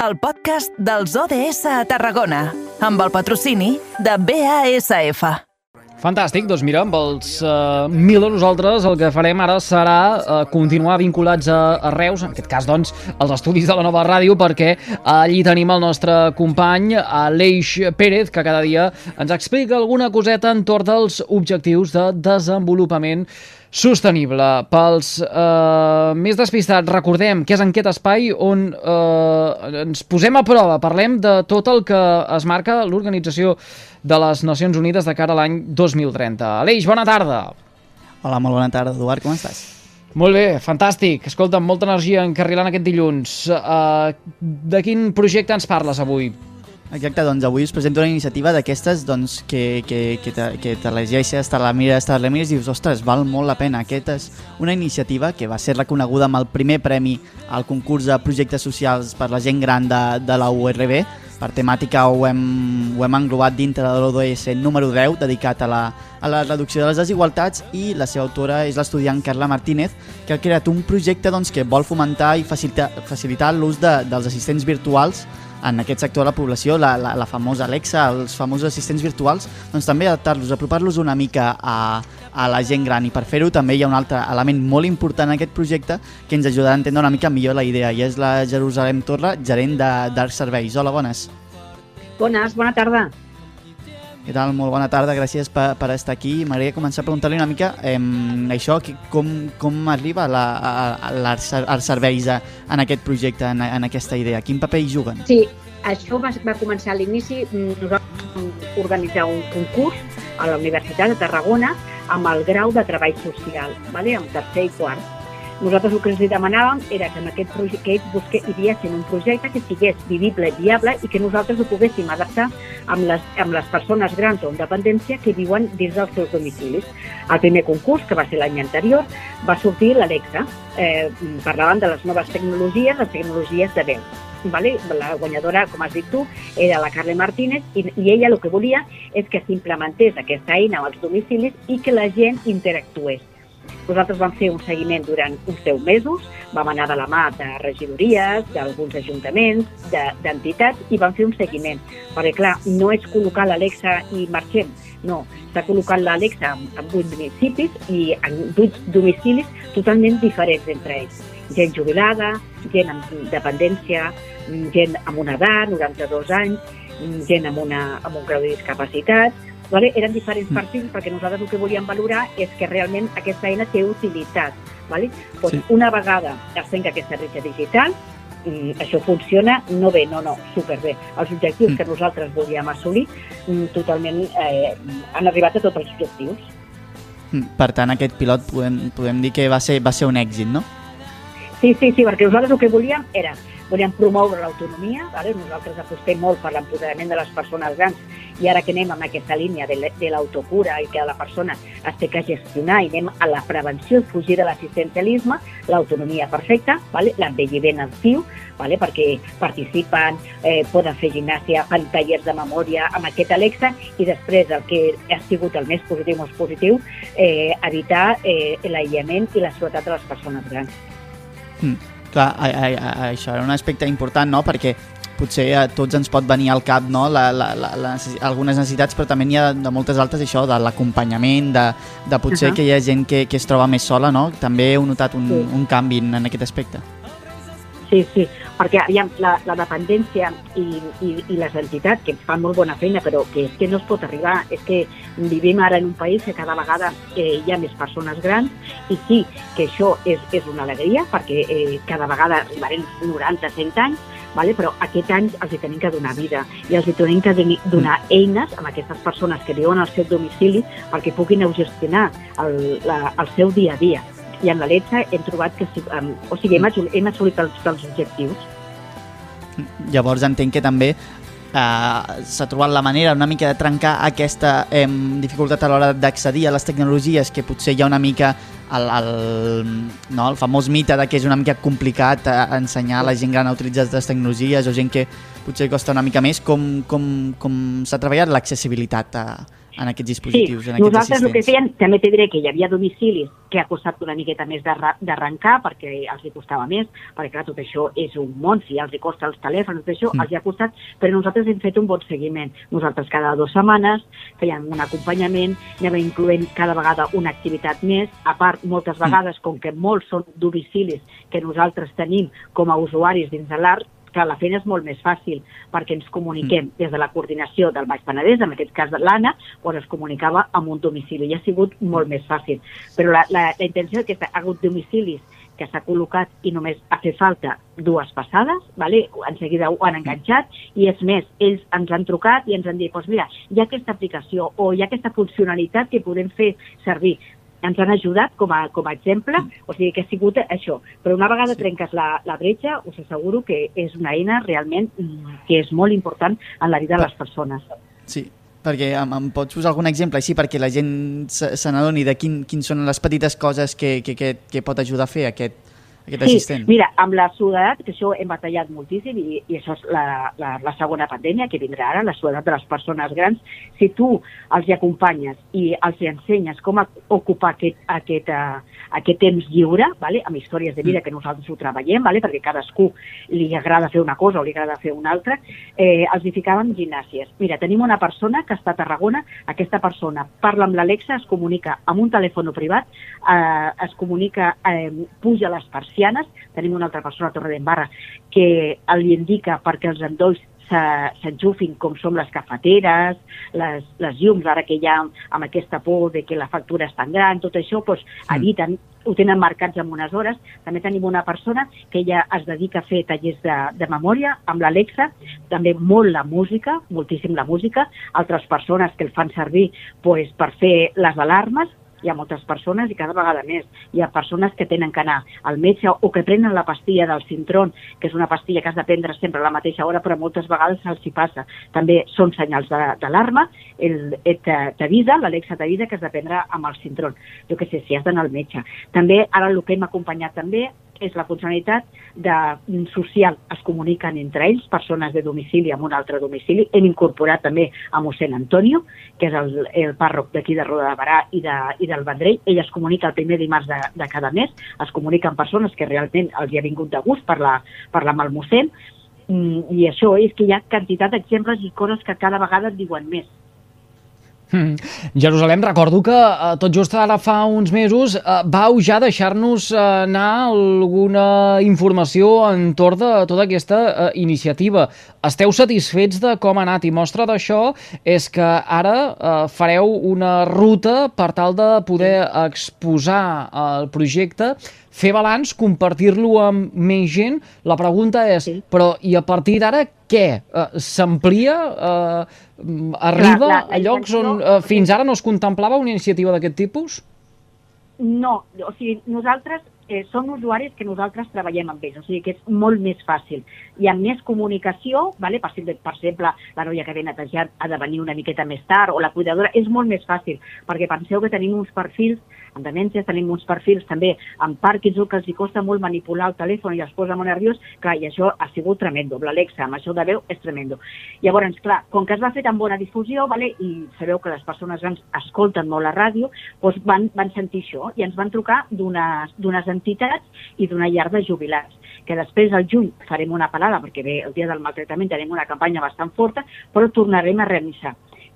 el podcast dels ODS a Tarragona, amb el patrocini de BASF. Fantàstic, doncs mira, amb els uh, mil de nosaltres el que farem ara serà uh, continuar vinculats a, a Reus, en aquest cas doncs als estudis de la nova ràdio, perquè allí tenim el nostre company Aleix Pérez, que cada dia ens explica alguna coseta entorn dels objectius de desenvolupament sostenible. Pels eh, més despistats, recordem que és en aquest espai on eh, ens posem a prova, parlem de tot el que es marca l'Organització de les Nacions Unides de cara a l'any 2030. Aleix, bona tarda. Hola, molt bona tarda, Eduard, com estàs? Molt bé, fantàstic. Escolta, molta energia encarrilant aquest dilluns. Uh, de quin projecte ens parles avui? Exacte, doncs avui us presento una iniciativa d'aquestes doncs, que, que, que, te, que te llegeixes, te la mires, te la mires i dius, ostres, val molt la pena. Aquesta és una iniciativa que va ser reconeguda amb el primer premi al concurs de projectes socials per la gent gran de, de la URB. Per temàtica ho hem, ho hem englobat dintre de l'ODS número 10, dedicat a la, a la reducció de les desigualtats i la seva autora és l'estudiant Carla Martínez, que ha creat un projecte doncs, que vol fomentar i facilitar, facilitar l'ús de, dels assistents virtuals en aquest sector de la població, la, la, la famosa Alexa, els famosos assistents virtuals, doncs també adaptar-los, apropar-los una mica a, a la gent gran i per fer-ho també hi ha un altre element molt important en aquest projecte que ens ajudarà a entendre una mica millor la idea i és la Jerusalem Torra, gerent d'Arc Serveis. Hola, bones. Bones, bona tarda. Què tal? Molt bona tarda, gràcies per, per estar aquí. M'agradaria començar a preguntar-li una mica eh, això, com, com arriba l'Art Serveis a, en aquest projecte, en, en aquesta idea? Quin paper hi juguen? Sí, això va, va començar a l'inici. Nosaltres vam organitzar un concurs a la Universitat de Tarragona amb el grau de treball social, vale? amb tercer i quart nosaltres el que els demanàvem era que en aquest que ells busque, un projecte que sigués vivible viable i que nosaltres ho poguéssim adaptar amb les, amb les persones grans o amb dependència que viuen dins dels seus domicilis. El primer concurs, que va ser l'any anterior, va sortir l'Alexa. Eh, parlaven de les noves tecnologies, les tecnologies de veu. Vale? La guanyadora, com has dit tu, era la Carle Martínez i, i ella el que volia és que s'implementés aquesta eina als domicilis i que la gent interactués nosaltres vam fer un seguiment durant uns 10 mesos, vam anar de la mà de regidories, d'alguns ajuntaments, d'entitats, de, i vam fer un seguiment. Perquè, clar, no és col·locar l'Alexa i marxem, no, s'ha col·locat l'Alexa en, en 8 municipis i en 8 domicilis totalment diferents entre ells. Gent jubilada, gent amb dependència, gent amb una edat, 92 anys, gent amb, una, amb un grau de discapacitat, Vale? Eren diferents mm. perfils perquè nosaltres el que volíem valorar és que realment aquesta eina té utilitat. Vale? Pues sí. Una vegada es tenga aquesta bretxa digital, mm, això funciona, no bé, no, no, superbé. Els objectius mm. que nosaltres volíem assolir mm, totalment eh, han arribat a tots els objectius. Mm, per tant, aquest pilot podem, podem dir que va ser, va ser un èxit, no? Sí, sí, sí, perquè nosaltres el que volíem era volíem promoure l'autonomia, vale? nosaltres apostem molt per l'empoderament de les persones grans i ara que anem amb aquesta línia de l'autocura i que la persona es té que gestionar i anem a la prevenció, fugir de l'assistencialisme, l'autonomia perfecta, vale? l'envelliment actiu, vale? perquè participen, eh, poden fer gimnàsia, fan tallers de memòria amb aquest Alexa i després el que ha sigut el més positiu, més positiu, eh, evitar eh, l'aïllament i la seguretat de les persones grans. Mm. Clar, a, a, a, això era un aspecte important, no?, perquè potser a tots ens pot venir al cap no? la, la, la, la algunes necessitats, però també n'hi ha de moltes altres, això, de l'acompanyament, de, de potser uh -huh. que hi ha gent que, que es troba més sola, no? També heu notat un, sí. un canvi en, en aquest aspecte. Sí, sí, perquè aviam, la, la dependència i, i, i les entitats que fan molt bona feina, però que és que no es pot arribar, és que vivim ara en un país que cada vegada eh, hi ha més persones grans i sí que això és, és una alegria perquè eh, cada vegada arribarem 90, 100 anys, vale? però aquest any els hi tenim que donar vida i els hi tenim que donar eines a aquestes persones que viuen al seu domicili perquè puguin gestionar el, la, el seu dia a dia i en la Letxa hem trobat que um, o sigui, hem, assolit, hem assolit els, els objectius. Llavors entenc que també eh, s'ha trobat la manera una mica de trencar aquesta eh, dificultat a l'hora d'accedir a les tecnologies que potser hi ha una mica el, el, no, el famós mite de que és una mica complicat a ensenyar a la gent gran a utilitzar les tecnologies o gent que potser costa una mica més com, com, com s'ha treballat l'accessibilitat a, en aquests dispositius, sí, en aquests nosaltres el que assistents. fèiem, també t'he diré que hi havia domicilis que ha costat una miqueta més d'arrencar perquè els hi costava més, perquè clar, tot això és un món, si els hi costa els telèfons, tot això, Mm. els hi ha costat, però nosaltres hem fet un bon seguiment. Nosaltres cada dues setmanes fèiem un acompanyament, anàvem incloent cada vegada una activitat més, a part, moltes vegades, com que molts són domicilis que nosaltres tenim com a usuaris dins de l'art, que la feina és molt més fàcil perquè ens comuniquem des de la coordinació del Baix Penedès, en aquest cas de l'Anna, on es comunicava amb un domicili i ha sigut molt més fàcil. Però la, la, la intenció és que ha hagut domicilis que s'ha col·locat i només ha fet falta dues passades, vale? en seguida ho han enganxat, i és més, ells ens han trucat i ens han dit, doncs mira, hi ha aquesta aplicació o hi ha aquesta funcionalitat que podem fer servir ens han ajudat com a, com a exemple, o sigui que ha sigut això. Però una vegada Sí. trenques la, la bretxa, us asseguro que és una eina realment mm, que és molt important en la vida de les persones. Sí, perquè em, em pots posar algun exemple així perquè la gent se, se n'adoni de quin, quins són les petites coses que, que, que, que pot ajudar a fer aquest, aquest assistent? mira, amb la soledat, que això hem batallat moltíssim i, i això és la, la, la segona pandèmia que vindrà ara, la soledat de les persones grans, si tu els hi acompanyes i els hi ensenyes com a ocupar aquest, aquest, uh, aquest temps lliure, vale? amb històries de vida que nosaltres ho treballem, vale? perquè cadascú li agrada fer una cosa o li agrada fer una altra, eh, els hi ficàvem gimnàsies. Mira, tenim una persona que està a Tarragona, aquesta persona parla amb l'Alexa, es comunica amb un telèfon privat, eh, es comunica, eh, puja les persianes, tenim una altra persona a Torredembarra que li indica perquè els endolls se- s'enxufin com som les cafeteres, les, les llums, ara que hi ha amb aquesta por de que la factura és tan gran, tot això, doncs, eviten, ho tenen marcats amb unes hores. També tenim una persona que ella es dedica a fer tallers de, de memòria amb l'Alexa, també molt la música, moltíssim la música, altres persones que el fan servir doncs, per fer les alarmes, hi ha moltes persones i cada vegada més. Hi ha persones que tenen que anar al metge o que prenen la pastilla del Sintron, que és una pastilla que has de prendre sempre a la mateixa hora, però moltes vegades se'ls hi passa. També són senyals d'alarma, et- t'avisa, l'Alexa t'avisa que has de prendre amb el Sintron. Jo què sé, si has d'anar al metge. També, ara el que hem acompanyat també és la funcionalitat de mm, social. Es comuniquen entre ells, persones de domicili amb un altre domicili. Hem incorporat també a mossèn Antonio, que és el, el pàrroc d'aquí de Roda de Barà i, de, i del Vendrell. Ell es comunica el primer dimarts de, de cada mes, es comunica amb persones que realment els hi ha vingut de gust parlar, parlar amb el mossèn, Mm, i això és que hi ha quantitat d'exemples i coses que cada vegada et diuen més. Mm. Jerusalem, recordo que eh, tot just ara fa uns mesos eh, vau ja deixar-nos eh, anar alguna informació entorn de tota aquesta eh, iniciativa. Esteu satisfets de com ha anat i mostra d'això és que ara eh, fareu una ruta per tal de poder exposar el projecte fer balanç, compartir-lo amb més gent. La pregunta és, Sí. però i a partir d'ara què? Uh, S'amplia? Uh, arriba la- la a llocs on uh, fins ara no es contemplava una iniciativa d'aquest tipus? No, o sigui, nosaltres eh, som usuaris que nosaltres treballem amb ells, o sigui que és molt més fàcil. Hi ha més comunicació, vale? per, exemple, per exemple, la noia que ve netejant ha de venir una miqueta més tard, o la cuidadora, és molt més fàcil, perquè penseu que tenim uns perfils, amb demències tenim uns perfils també amb Parkinson, que els costa molt manipular el telèfon i els posa molt nerviós, clar, i això ha sigut tremendo, l'Alexa, amb això de veu, és tremendo. Llavors, clar, com que es va fer tan bona difusió, vale? i sabeu que les persones grans escolten molt la ràdio, doncs van, van sentir això i ens van trucar d'unes entitats i d'una llar de jubilats que després al juny farem una parada perquè bé, el dia del maltractament tenim una campanya bastant forta, però tornarem a realitzar.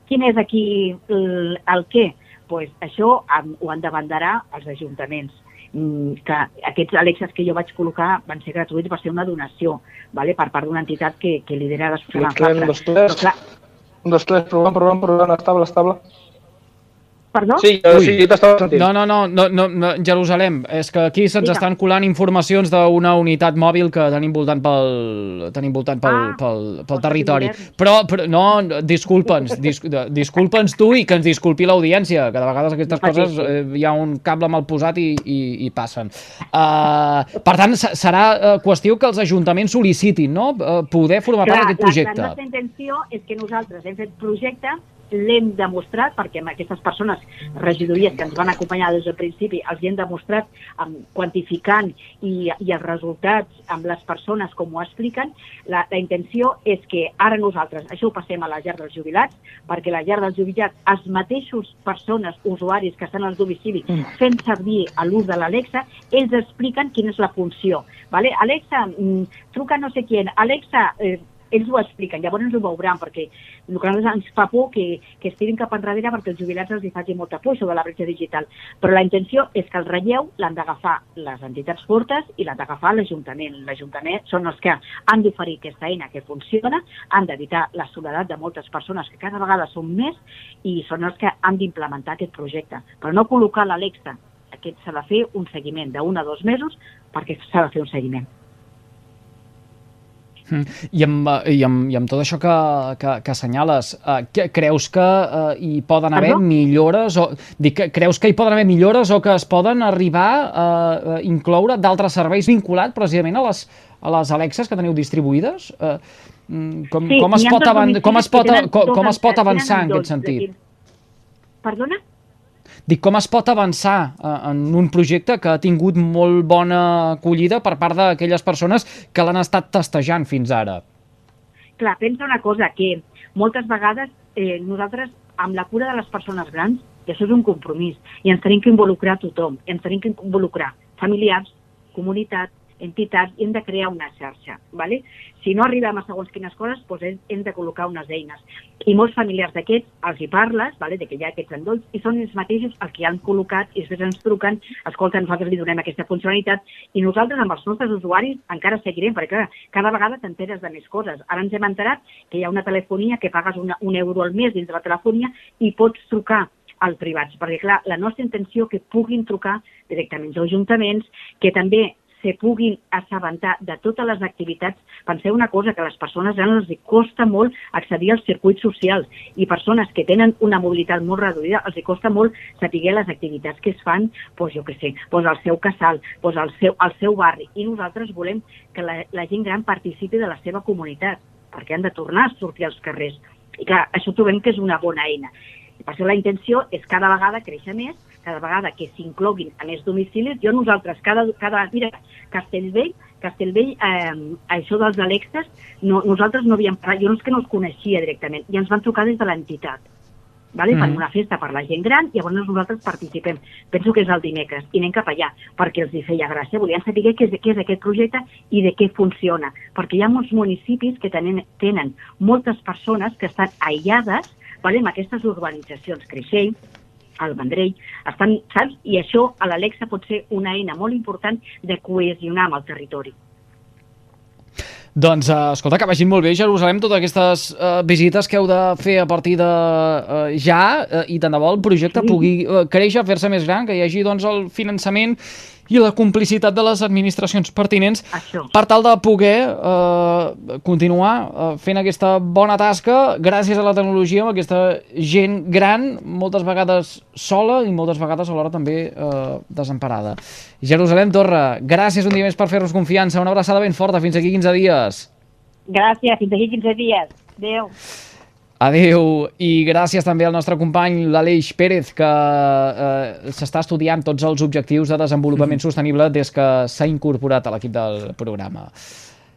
Quin és aquí el, el què? Pues això ho han de banderar els ajuntaments Mm, que aquests Alexes que jo vaig col·locar van ser gratuïts, va ser una donació vale? per part d'una entitat que, que lidera la Susana Fabra. dos, tres. Dos, tres, provant, provant, provant, estable, estable. Perdó? Sí, jo, Ui. sí, jo t'estava sentint. No, no, no, no, no, no, Jerusalem, és que aquí se'ns estan colant informacions d'una unitat mòbil que tenim voltant pel, tenim voltant pel, Ah, pel, pel doncs territori. Però, però no, no, disculpa'ns, dis, disculpa'ns tu i que ens disculpi l'audiència, que de vegades aquestes Ah, sí, coses sí. eh, hi ha un cable mal posat i, i, i passen. Uh, per tant, se- serà uh, qüestió que els ajuntaments sol·licitin, no?, uh, poder formar part d'aquest La, la projecte. nostra intenció és que nosaltres hem fet projecte l'hem demostrat, perquè amb aquestes persones, regidories que ens van acompanyar des del principi, els hi hem demostrat um, quantificant i, i els resultats amb les persones com ho expliquen, la, la intenció és que ara nosaltres, això ho passem a la llar dels jubilats, perquè la llar dels jubilats, els mateixos persones, usuaris que estan al domicili fent servir a l'ús de l'Alexa, ells expliquen quina és la funció. Vale? Alexa, mm, truca no sé qui, Alexa, eh, ells ho expliquen, llavors ho veuran, perquè el que ens fa por que, que es tirin cap enrere perquè els jubilats els hi faci molta por de la bretxa digital. Però la intenció és que el relleu l'han d'agafar les entitats fortes i l'han d'agafar l'Ajuntament. L'Ajuntament són els que han d'oferir aquesta eina que funciona, han d'evitar la soledat de moltes persones que cada vegada són més i són els que han d'implementar aquest projecte. Però no col·locar l'Alexa, aquest s'ha de fer un seguiment d'un a dos mesos perquè s'ha de fer un seguiment. Mm. I amb, eh, i, amb, I amb tot això que, que, que assenyales, que, creus que uh, hi poden haver Perdó? millores? O, dic, creus que hi poden haver millores o que es poden arribar a uh, incloure d'altres serveis vinculats precisament a les, a les Alexes que teniu distribuïdes? Uh, com, Sí, com, es pot avan com, es pot, com, com es pot tenen avançar en aquest sentit? Perdona? Dic, com es pot avançar eh, en un projecte que ha tingut molt bona acollida per part d'aquelles persones que l'han estat testejant fins ara? Clar, pensa una cosa, que moltes vegades eh, nosaltres, amb la cura de les persones grans, i això és un compromís, i ens tenim que involucrar tothom, ens tenim que involucrar familiars, comunitat, entitats, i hem de crear una xarxa. ¿vale? Si no arribem a segons quines coses, doncs hem, de col·locar unes eines. I molts familiars d'aquests els hi parles, ¿vale? de que hi ha aquests endolls, i són ells mateixos els que han col·locat i després ens truquen, escolta, nosaltres li donem aquesta funcionalitat, i nosaltres amb els nostres usuaris encara seguirem, perquè clar, cada vegada t'enteres de més coses. Ara ens hem enterat que hi ha una telefonia que pagues una, un euro al mes dins de la telefonia i pots trucar als privats, perquè clar, la nostra intenció que puguin trucar directament als ajuntaments, que també se puguin assabentar de totes les activitats. Penseu una cosa, que a les persones grans els costa molt accedir als circuits socials i persones que tenen una mobilitat molt reduïda els costa molt saber les activitats que es fan, doncs jo què sé, doncs al seu casal, doncs al seu, al seu barri. I nosaltres volem que la, la gent gran participi de la seva comunitat, perquè han de tornar a sortir als carrers. I clar, això trobem que és una bona eina. Per això la intenció és cada vegada créixer més, cada vegada que s'incloguin a més domicilis. Jo nosaltres, cada, cada mira, Castellvell, Castellvell, eh, això dels Alexes, no, nosaltres no havíem parlat, jo no és que no els coneixia directament, i ens van trucar des de l'entitat. Vale? Mm. Fan una festa per la gent gran i llavors nosaltres participem. Penso que és el dimecres i anem cap allà perquè els hi feia gràcia. Volien saber què és, què és aquest projecte i de què funciona. Perquè hi ha molts municipis que tenen, tenen moltes persones que estan aïllades vale? en aquestes urbanitzacions. Creixell, el Vendrell, estan, saps? I això a l'Alexa pot ser una eina molt important de cohesionar amb el territori. Doncs, uh, escolta, que vagin molt bé a Jerusalem totes aquestes uh, visites que heu de fer a partir de uh, ja uh, i tant de bo el projecte Sí. pugui uh, créixer, fer-se més gran, que hi hagi doncs, el finançament i la complicitat de les administracions pertinents Això. per tal de poder uh, continuar uh, fent aquesta bona tasca gràcies a la tecnologia amb aquesta gent gran, moltes vegades sola i moltes vegades alhora també uh, desemparada. Jerusalem Torra, gràcies un dia més per fer-nos confiança, una abraçada ben forta, fins aquí 15 dies. Gràcies, fins aquí 15 dies. Adéu. Adeu i gràcies també al nostre company l'Aleix Pérez que eh, s'està estudiant tots els objectius de desenvolupament sostenible des que s'ha incorporat a l'equip del programa.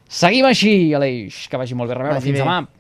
Seguim així, Aleix, que vagi molt bé. Vagi fins demà.